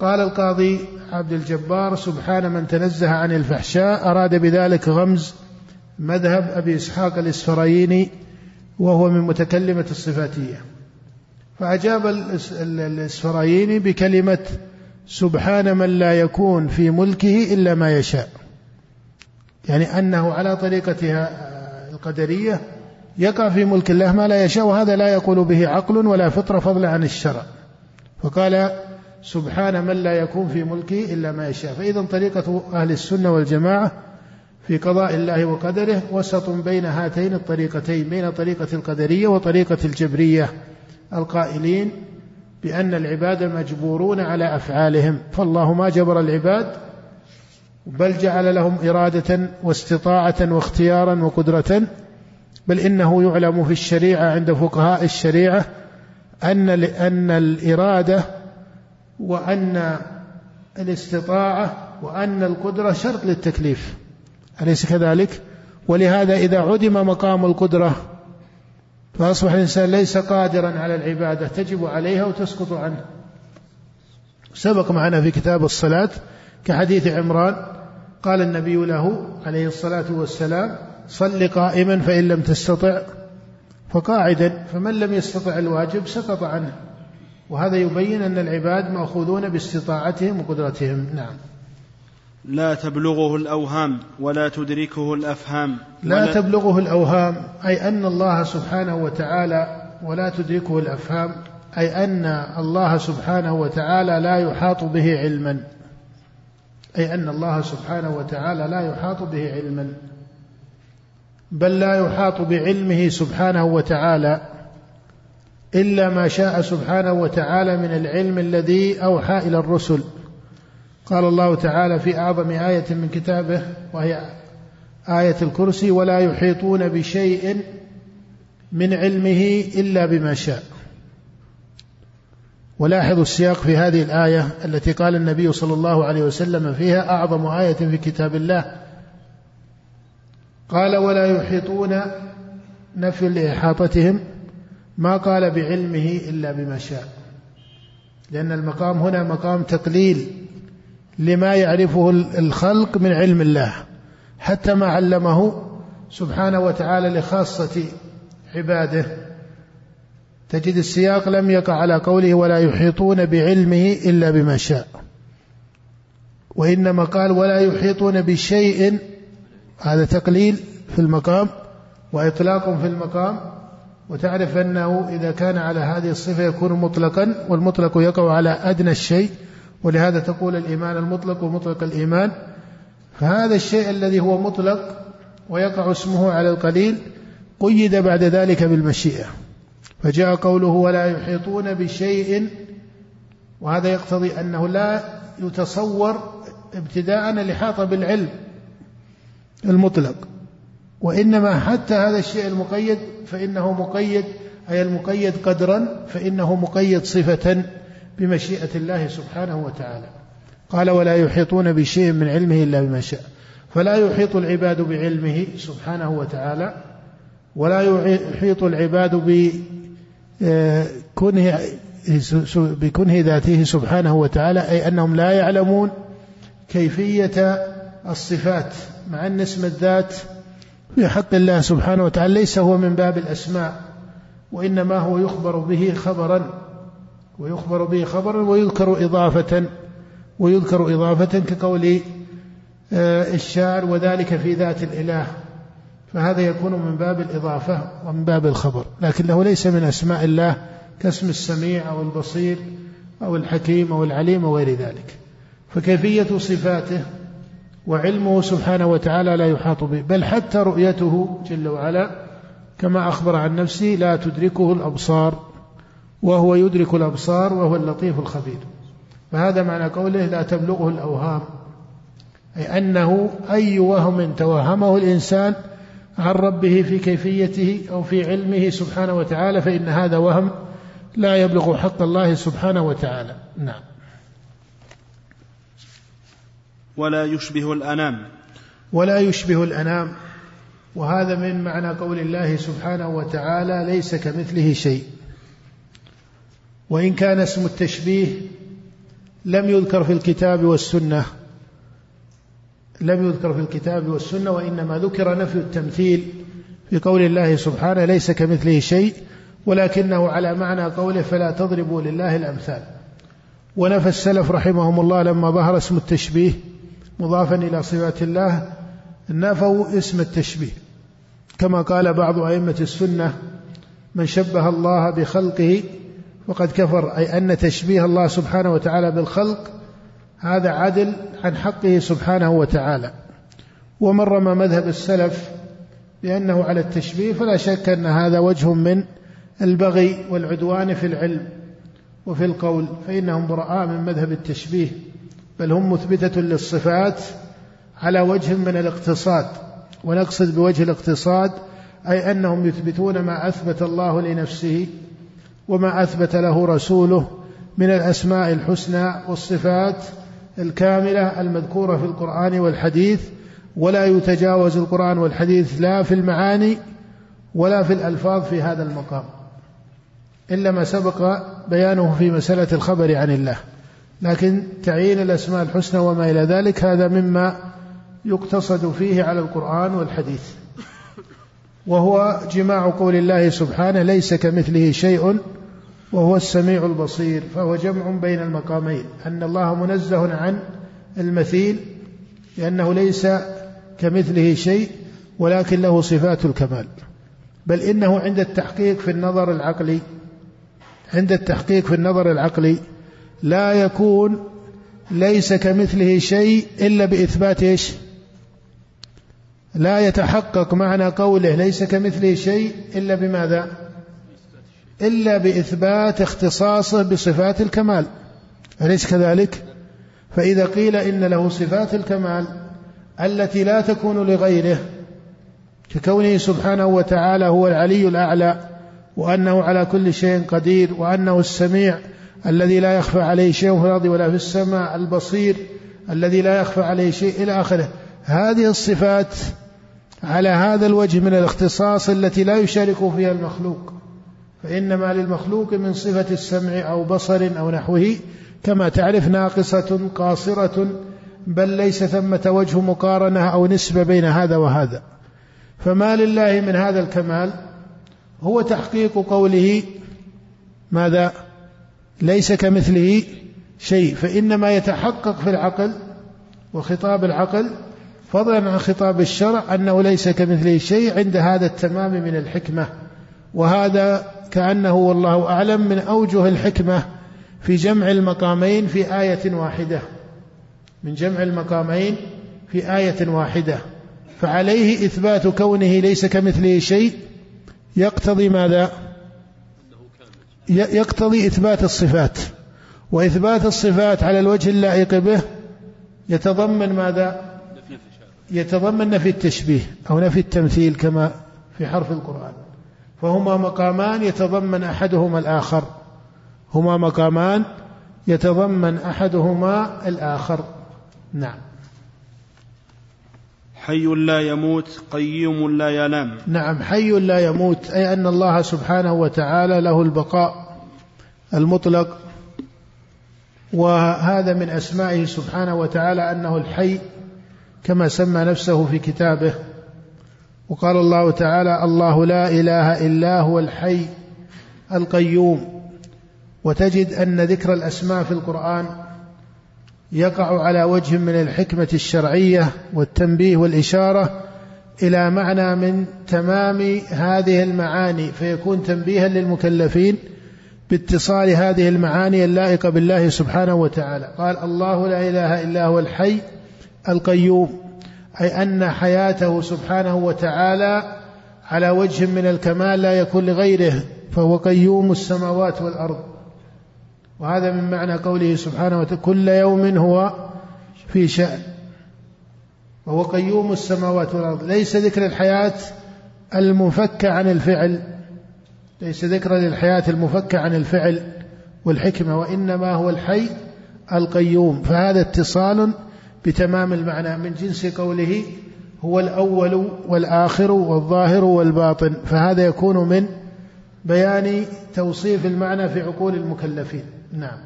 قال القاضي عبد الجبار سبحان من تنزه عن الفحشاء أراد بذلك غمز مذهب أبي إسحاق الإسفرايني وهو من متكلمة الصفاتية. فأجاب الإسفرايني بكلمة سبحان من لا يكون في ملكه إلا ما يشاء. يعني أنه على طريقتها القدرية يقع في ملك الله ما لا يشاء وهذا لا يقول به عقل ولا فطرة فضلا عن الشرع. فقال سبحان من لا يكون في ملكه إلا ما يشاء. فإذا طريقة أهل السنة والجماعة في قضاء الله وقدره وسط بين هاتين الطريقتين بين طريقة القدرية وطريقة الجبرية القائلين. بأن العباد مجبورون على أفعالهم. فالله ما جبر العباد بل جعل لهم إرادة واستطاعة واختيارا وقدرة. بل إنه يعلم في الشريعة عند فقهاء الشريعة أن أن الإرادة وأن الاستطاعة وأن القدرة شرط للتكليف. أليس كذلك؟ ولهذا إذا عدم مقام القدرة فأصبح الإنسان ليس قادرا على العبادة تجب عليها وتسقط عنه. سبق معنا في كتاب الصلاة كحديث عمران قال النبي له عليه الصلاة والسلام صل قائما فإن لم تستطع فقاعدا فمن لم يستطع الواجب سقط عنه. وهذا يبين أن العباد مأخوذون باستطاعتهم وقدرتهم. نعم. لا تبلغه الأوهام ولا تدركه الأفهام لا تبلغه الأوهام أي أن الله سبحانه وتعالى ولا تدركه الأفهام أي أن الله سبحانه وتعالى لا يحاط به علما. أي أن الله سبحانه وتعالى لا يحاط به علما. بل لا يحاط بعلمه سبحانه وتعالى إلا ما شاء سبحانه وتعالى من العلم الذي أوحى إلى الرسل. قال الله تعالى في أعظم آية من كتابه وهي آية الكرسي ولا يحيطون بشيء من علمه إلا بما شاء. ولاحظوا السياق في هذه الآية التي قال النبي صلى الله عليه وسلم فيها أعظم آية في كتاب الله. قال ولا يحيطون نفي لإحاطتهم ما قال بعلمه إلا بما شاء. لأن المقام هنا مقام تقليل. لما يعرفه الخلق من علم الله حتى ما علمه سبحانه وتعالى لخاصة عباده. تجد السياق لم يقع على قوله ولا يحيطون بعلمه إلا بما شاء. وإنما قال ولا يحيطون بشيء هذا تقليل في المقام وإطلاق في المقام. وتعرف أنه إذا كان على هذه الصفة يكون مطلقا والمطلق يقع على أدنى الشيء ولهذا تقول الإيمان المطلق ومطلق الإيمان فهذا الشيء الذي هو مطلق ويقع اسمه على القليل قيد بعد ذلك بالمشيئة. فجاء قوله ولا يحيطون بشيء وهذا يقتضي أنه لا يتصور ابتداء الإحاطة بالعلم المطلق. وإنما حتى هذا الشيء المقيد فإنه مقيد أي المقيد قدرا فإنه مقيد صفة بمشيئة الله سبحانه وتعالى. قال ولا يحيطون بشيء من علمه إلا بما شاء. فلا يحيط العباد بعلمه سبحانه وتعالى ولا يحيط العباد بكنه بكنه ذاته سبحانه وتعالى أي أنهم لا يعلمون كيفية الصفات مع أن اسم الذات في حق الله سبحانه وتعالى ليس هو من باب الأسماء وإنما هو يخبر به خبرا. ويخبر به خبرا ويذكر إضافة ويذكر إضافة كقول آه، الشاعر وذلك في ذات الإله. فهذا يكون من باب الإضافة ومن باب الخبر. لكنه ليس من أسماء الله كاسم السميع أو البصير أو الحكيم أو العليم وغير ذلك. فكيفية صفاته وعلمه سبحانه وتعالى لا يحاط به. بل حتى رؤيته جل وعلا كما أخبر عن نفسه لا تدركه الأبصار. وهو يدرك الأبصار وهو اللطيف الخبير. فهذا معنى قوله لا تبلغه الأوهام أي أنه أي وهم توهمه الإنسان عن ربه في كيفيته أو في علمه سبحانه وتعالى فإن هذا وهم لا يبلغ حق الله سبحانه وتعالى. نعم. ولا يشبه الأنام. ولا يشبه الأنام. وهذا من معنى قول الله سبحانه وتعالى ليس كمثله شيء. وإن كان اسم التشبيه لم يذكر في الكتاب والسنة لم يذكر في الكتاب والسنة وإنما ذكر نفي التمثيل في قول الله سبحانه ليس كمثله شيء ولكنه على معنى قوله فلا تضربوا لله الأمثال. ونفى السلف رحمهم الله لما ظهر اسم التشبيه مضافا إلى صفات الله نفوا اسم التشبيه. كما قال بعض أئمة السنة من شبه الله بخلقه وقد كفر أي أن تشبيه الله سبحانه وتعالى بالخلق هذا عدل عن حقه سبحانه وتعالى. ومن رمى مذهب السلف بأنه على التشبيه فلا شك أن هذا وجه من البغي والعدوان في العلم وفي القول فإنهم براء من مذهب التشبيه بل هم مثبتة للصفات على وجه من الاقتصاد. ونقصد بوجه الاقتصاد أي أنهم يثبتون ما أثبت الله لنفسه وما أثبت له رسوله من الأسماء الحسنى والصفات الكاملة المذكورة في القرآن والحديث ولا يتجاوز القرآن والحديث لا في المعاني ولا في الألفاظ في هذا المقام. إلا ما سبق بيانه في مسألة الخبر عن الله. لكن تعيين الأسماء الحسنى وما إلى ذلك هذا مما يقتصد فيه على القرآن والحديث. وهو جماع قول الله سبحانه ليس كمثله شيء وهو السميع البصير فهو جمع بين المقامين. أن الله منزه عن المثيل لأنه ليس كمثله شيء ولكن له صفات الكمال. بل إنه عند التحقيق في النظر العقلي عند التحقيق في النظر العقلي لا يكون ليس كمثله شيء إلا بإثبات إيش؟ لا يتحقق معنى قوله ليس كمثله شيء إلا بماذا؟ إلا بإثبات اختصاصه بصفات الكمال. أليس كذلك؟ فإذا قيل إن له صفات الكمال التي لا تكون لغيره ككونه سبحانه وتعالى هو العلي الأعلى وأنه على كل شيء قدير وأنه السميع الذي لا يخفى عليه شيء في الأرض ولا في السماء البصير الذي لا يخفى عليه شيء إلى آخره. هذه الصفات على هذا الوجه من الاختصاص التي لا يشارك فيها المخلوق فإنما للمخلوق من صفة السمع أو بصر أو نحوه كما تعرف ناقصة قاصرة بل ليس ثمة وجه مقارنة أو نسبة بين هذا وهذا. فما لله من هذا الكمال؟ هو تحقيق قوله ماذا؟ ليس كمثله شيء فإنما يتحقق في العقل وخطاب العقل فضلا عن خطاب الشرع أنه ليس كمثله شيء عند هذا التمام من الحكمة وهذا كأنه والله أعلم من أوجه الحكمة في جمع المقامين في آية واحدة من جمع المقامين في آية واحدة فعليه إثبات كونه ليس كمثله شيء يقتضي ماذا؟ يقتضي إثبات الصفات وإثبات الصفات على الوجه اللائق به يتضمن ماذا؟ يتضمن نفي التشبيه أو نفي التمثيل كما في حرف القرآن. فهما مقامان يتضمن أحدهما الآخر. هما مقامان يتضمن أحدهما الآخر. نعم. حي لا يموت قيوم لا ينام. نعم حي لا يموت أي أن الله سبحانه وتعالى له البقاء المطلق. وهذا من أسمائه سبحانه وتعالى أنه الحي كما سمى نفسه في كتابه. وقال الله تعالى الله لا إله إلا هو الحي القيوم. وتجد أن ذكر الأسماء في القرآن يقع على وجه من الحكمة الشرعية والتنبيه والإشارة إلى معنى من تمام هذه المعاني فيكون تنبيها للمكلفين باتصال هذه المعاني اللائقة بالله سبحانه وتعالى. قال الله لا إله إلا هو الحي القيوم أي أن حياته سبحانه وتعالى على وجه من الكمال لا يكون لغيره فهو قيوم السماوات والأرض. وهذا من معنى قوله سبحانه وتعالى كل يوم هو في شأن. وهو قيوم السماوات والأرض. ليس ذكر الحياة المفكة عن الفعل. ليس ذكر للحياة المفكة عن الفعل والحكمة وإنما هو الحي القيوم. فهذا اتصال بتمام المعنى من جنس قوله هو الأول والآخر والظاهر والباطن فهذا يكون من بيان توصيف المعنى في عقول المكلفين. نعم.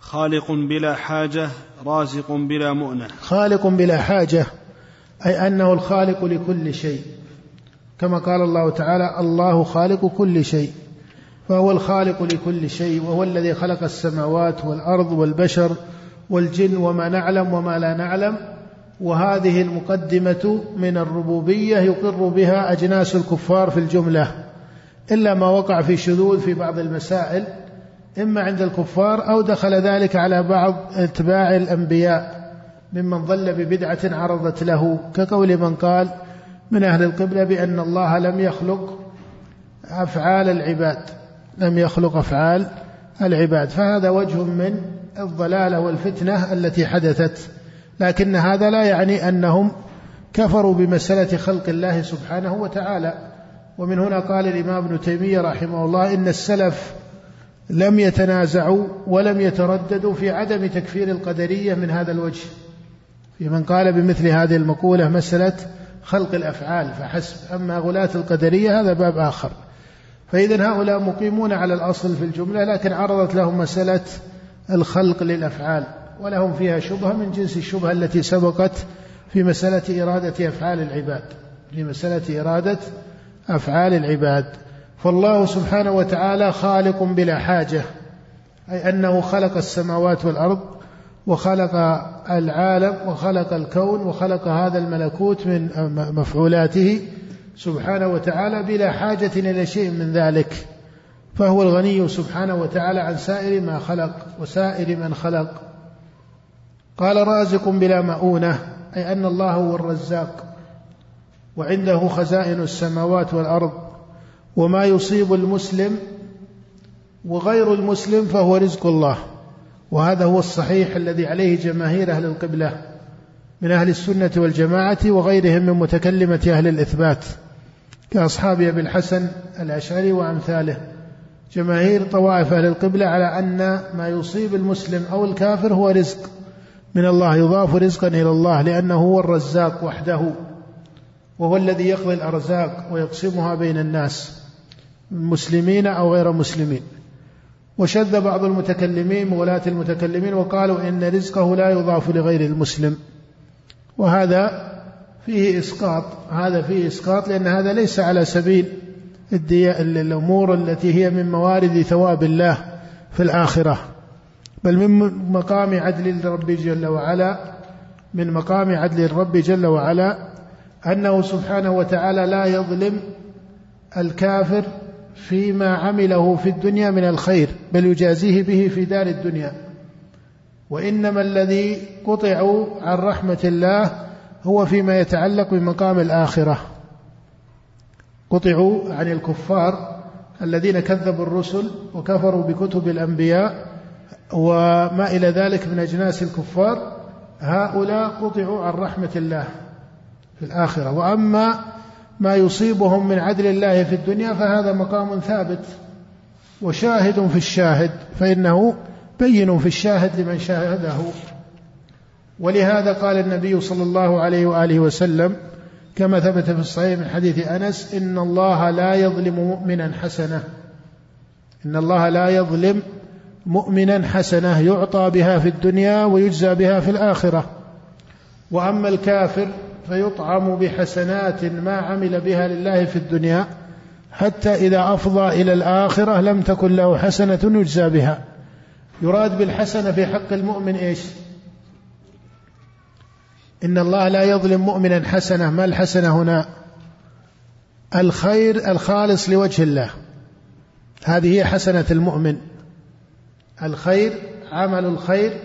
خالق بلا حاجة رازق بلا مؤنة. خالق بلا حاجة أي أنه الخالق لكل شيء. كما قال الله تعالى الله خالق كل شيء فهو الخالق لكل شيء وهو الذي خلق السماوات والأرض والبشر والجن وما نعلم وما لا نعلم وهذه المقدمة من الربوبية يقر بها أجناس الكفار في الجملة. إلا ما وقع في شذوذ في بعض المسائل إما عند الكفار أو دخل ذلك على بعض أتباع الأنبياء ممن ضل ببدعة عرضت له. كقول من قال من أهل القبلة بأن الله لم يخلق أفعال العباد لم يخلق أفعال العباد. فهذا وجه من الضلالة والفتنة التي حدثت لكن هذا لا يعني أنهم كفروا بمسألة خلق الله سبحانه وتعالى. ومن هنا قال الإمام ابن تيمية رحمه الله إن السلف لم يتنازعوا ولم يترددوا في عدم تكفير القدرية من هذا الوجه. في من قال بمثل هذه المقولة مسألة خلق الأفعال فحسب. أما غلاة القدرية هذا باب آخر. فإذا هؤلاء مقيمون على الأصل في الجملة لكن عرضت لهم مسألة الخلق للأفعال ولهم فيها شبهة من جنس الشبهة التي سبقت في مسألة إرادة أفعال العباد في مسألة إرادة أفعال العباد. فالله سبحانه وتعالى خالق بلا حاجة أي أنه خلق السماوات والأرض وخلق العالم وخلق الكون وخلق هذا الملكوت من مفعولاته سبحانه وتعالى بلا حاجة إلى شيء من ذلك. فهو الغني سبحانه وتعالى عن سائر ما خلق وسائر من خلق. قال رازق بلا مؤونة أي أن الله هو الرزاق وعنده خزائن السماوات والأرض وما يصيب المسلم وغير المسلم فهو رزق الله. وهذا هو الصحيح الذي عليه جماهير أهل القبلة من أهل السنة والجماعة وغيرهم من متكلمة أهل الإثبات كأصحاب أبي الحسن الأشعري وأمثاله. جماهير طوائف أهل القبلة على أن ما يصيب المسلم أو الكافر هو رزق. من الله يضاف رزقا إلى الله لأنه هو الرزاق وحده وهو الذي يقضي الأرزاق ويقسمها بين الناس مسلمين أو غير مسلمين. وشذ بعض المتكلمين مولاة المتكلمين وقالوا إن رزقه لا يضاف لغير المسلم. وهذا فيه إسقاط هذا فيه إسقاط لأن هذا ليس على سبيل الأمور التي هي من موارد ثواب الله في الآخرة. بل من مقام عدل الرب جل وعلا من مقام عدل الرب جل وعلا أنه سبحانه وتعالى لا يظلم الكافر فيما عمله في الدنيا من الخير بل يجازيه به في دار الدنيا. وإنما الذي قطعوا عن رحمة الله هو فيما يتعلق بمقام الآخرة. قطعوا عن الكفار الذين كذبوا الرسل وكفروا بكتب الأنبياء وما إلى ذلك من أجناس الكفار هؤلاء قطعوا عن رحمة الله في الآخرة. وأما ما يصيبهم من عدل الله في الدنيا فهذا مقام ثابت وشاهد في الشاهد فإنه بين في الشاهد لمن شاهده. ولهذا قال النبي صلى الله عليه وآله وسلم كما ثبت في الصحيح من حديث أنس إن الله لا يظلم مؤمنا حسنة. إن الله لا يظلم مؤمنا حسنة. يعطى بها في الدنيا ويجزى بها في الآخرة. وأما الكافر فيطعم بحسنات ما عمل بها لله في الدنيا حتى إذا أفضى إلى الآخرة لم تكن له حسنة يجزى بها. يراد بالحسنة في حق المؤمن إيش؟ إن الله لا يظلم مؤمنا حسنة ما الحسنة هنا؟ الخير الخالص لوجه الله. هذه هي حسنة المؤمن. الخير عمل الخير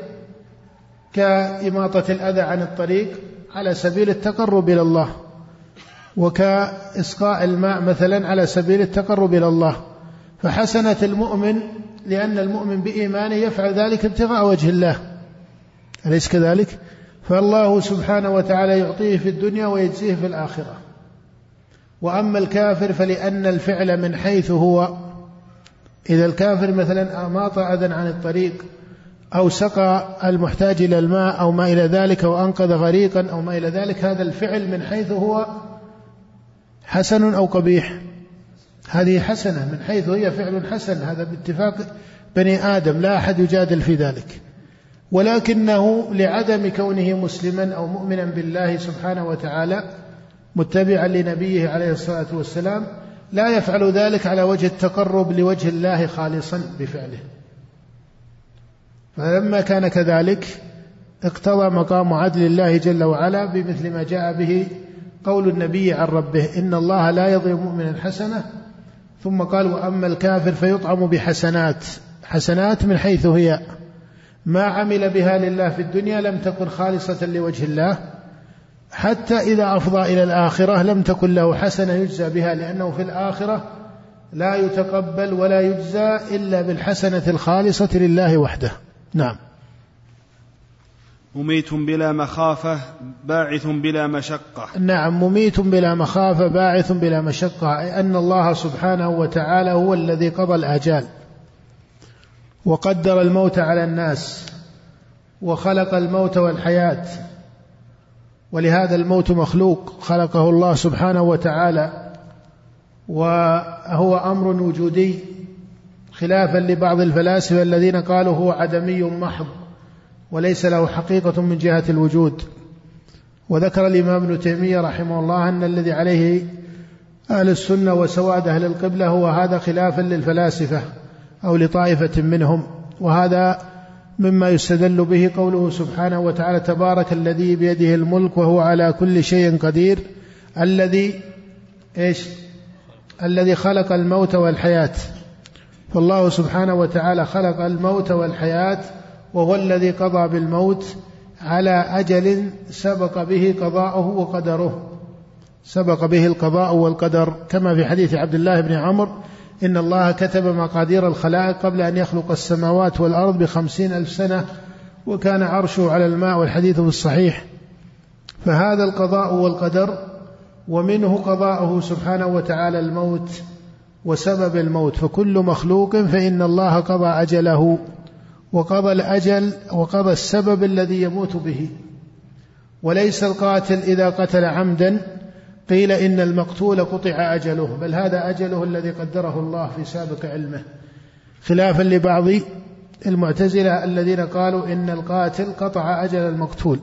كإماطة الأذى عن الطريق على سبيل التقرب إلى الله وكإسقاء الماء مثلا على سبيل التقرب إلى الله. فحسنة المؤمن لأن المؤمن بإيمانه يفعل ذلك ابتغاء وجه الله. أليس كذلك؟ فالله سبحانه وتعالى يعطيه في الدنيا ويجزيه في الآخرة. وأما الكافر فلأن الفعل من حيث هو إذا الكافر مثلا أماط أذى عن الطريق أو سقى المحتاج إلى الماء أو ما إلى ذلك أو أنقذ غريقا أو ما إلى ذلك هذا الفعل من حيث هو حسن أو قبيح. هذه حسنة من حيث هي فعل حسن هذا باتفاق بني آدم لا أحد يجادل في ذلك. ولكنه لعدم كونه مسلما أو مؤمنا بالله سبحانه وتعالى متبعا لنبيه عليه الصلاة والسلام لا يفعل ذلك على وجه التقرب لوجه الله خالصا بفعله. فلما كان كذلك اقتضى مقام عدل الله جل وعلا بمثل ما جاء به قول النبي عن ربه إن الله لا يظلم مؤمنا حسنة. ثم قال وأما الكافر فيطعم بحسنات حسنات من حيث هي. ما عمل بها لله في الدنيا لم تكن خالصة لوجه الله حتى إذا أفضى إلى الآخرة لم تكن له حسنة يجزى بها لأنه في الآخرة لا يتقبل ولا يجزى إلا بالحسنة الخالصة لله وحده. نعم. مميت بلا مخافة باعث بلا مشقة. نعم مميت بلا مخافة باعث بلا مشقة أي أن الله سبحانه وتعالى هو الذي قضى الآجال. وقدر الموت على الناس وخلق الموت والحياة. ولهذا الموت مخلوق خلقه الله سبحانه وتعالى وهو أمر وجودي خلافا لبعض الفلاسفة الذين قالوا هو عدمي محض وليس له حقيقة من جهة الوجود. وذكر الإمام ابن تيمية رحمه الله أن الذي عليه أهل السنة وسواد أهل القبلة هو هذا خلافا للفلاسفة. أو لطائفة منهم وهذا مما يستدل به قوله سبحانه وتعالى تبارك الذي بيده الملك وهو على كل شيء قدير الذي إيش؟ الذي خلق الموت والحياة فالله سبحانه وتعالى خلق الموت والحياة وهو الذي قضى بالموت على أجل سبق به قضاؤه وقدره. سبق به القضاء والقدر كما في حديث عبد الله بن عمرو إن الله كتب مقادير الخلائق قبل أن يخلق السماوات والأرض بخمسين ألف سنة وكان عرشه على الماء والحديث في الصحيح. فهذا القضاء والقدر ومنه قضاءه سبحانه وتعالى الموت وسبب الموت. فكل مخلوق فإن الله قضى أجله وقضى الأجل وقضى السبب الذي يموت به. وليس القاتل إذا قتل عمدا قيل إن المقتول قطع أجله بل هذا أجله الذي قدره الله في سابق علمه. خلافا لبعض المعتزلة الذين قالوا إن القاتل قطع أجل المقتول.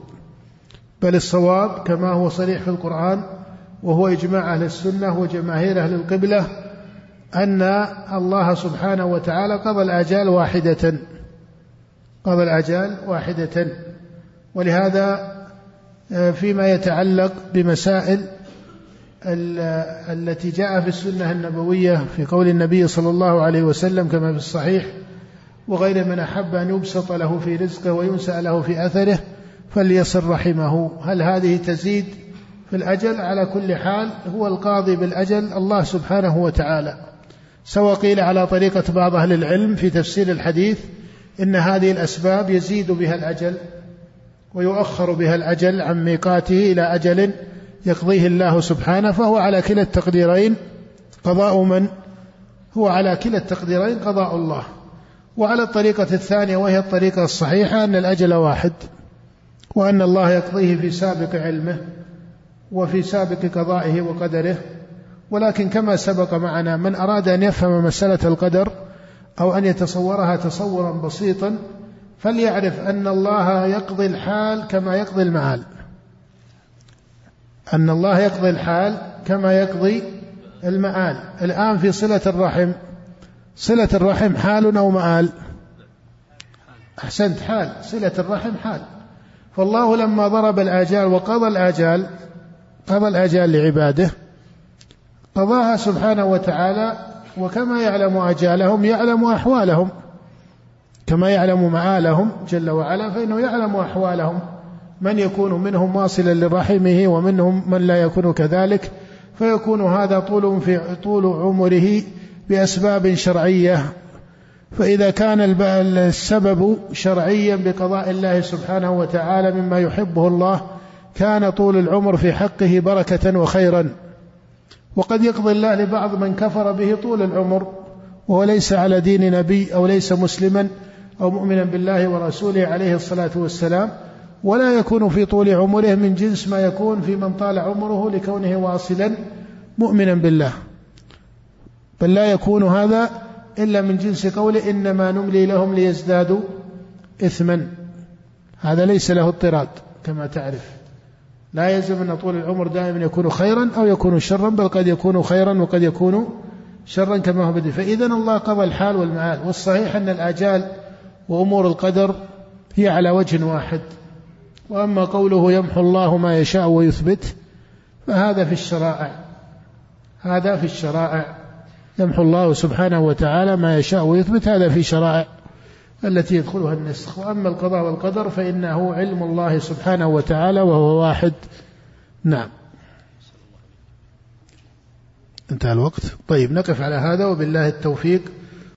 بل الصواب كما هو صريح في القرآن وهو إجماع أهل السنة وجماهير أهل القبلة أن الله سبحانه وتعالى قضى الآجال واحدة. قضى الآجال واحدة. ولهذا آه، فيما يتعلق بمسائل التي جاء في السنة النبوية في قول النبي صلى الله عليه وسلم كما في الصحيح وغير من أحب أن يبسط له في رزقه وينسأ له في أثره فليصل رحمه. هل هذه تزيد في الأجل؟ على كل حال هو القاضي بالأجل الله سبحانه وتعالى. سواء قيل على طريقة بعض أهل العلم في تفسير الحديث إن هذه الأسباب يزيد بها الأجل ويؤخر بها الأجل عن ميقاته إلى أجل يقضيه الله سبحانه فهو على كلا التقديرين قضاء من؟ هو على كلا التقديرين قضاء الله. وعلى الطريقة الثانية وهي الطريقة الصحيحة أن الأجل واحد وأن الله يقضيه في سابق علمه وفي سابق قضائه وقدره. ولكن كما سبق معنا من أراد أن يفهم مسألة القدر أو أن يتصورها تصورا بسيطا فليعرف أن الله يقضي الحال كما يقضي المعال أن الله يقضي الحال كما يقضي المآل. الآن في صلة الرحم. صلة الرحم حال أو مآل؟ أحسنت حال. صلة الرحم حال. فالله لما ضرب الآجال وقضى الآجال قضى الآجال لعباده قضاها سبحانه وتعالى وكما يعلم أجالهم يعلم أحوالهم. كما يعلم مآلهم جل وعلا فإنه يعلم أحوالهم. من يكون منهم واصلا لرحمه ومنهم من لا يكون كذلك فيكون هذا طول في طول عمره بأسباب شرعية. فإذا كان السبب شرعيا بقضاء الله سبحانه وتعالى مما يحبه الله كان طول العمر في حقه بركة وخيرا. وقد يقضي الله لبعض من كفر به طول العمر وهو ليس على دين نبي أو ليس مسلما أو مؤمنا بالله ورسوله عليه الصلاة والسلام. ولا يكون في طول عمره من جنس ما يكون في من طال عمره لكونه واصلا مؤمنا بالله. بل لا يكون هذا إلا من جنس قوله إنما نملي لهم ليزدادوا إثما. هذا ليس له اضطراد كما تعرف. لا يلزم أن طول العمر دائما يكون خيرا أو يكون شرا بل قد يكون خيرا وقد يكون شرا كما هو بدي فإذا الله قضى الحال والمعال والصحيح أن الآجال وأمور القدر هي على وجه واحد. وأما قوله يمحو الله ما يشاء ويثبت فهذا في الشرائع. هذا في الشرائع. يمحو الله سبحانه وتعالى ما يشاء ويثبت هذا في شرائع التي يدخلها النسخ. وأما القضاء والقدر فإنه علم الله سبحانه وتعالى وهو واحد. نعم. انتهى الوقت. طيب نقف على هذا وبالله التوفيق.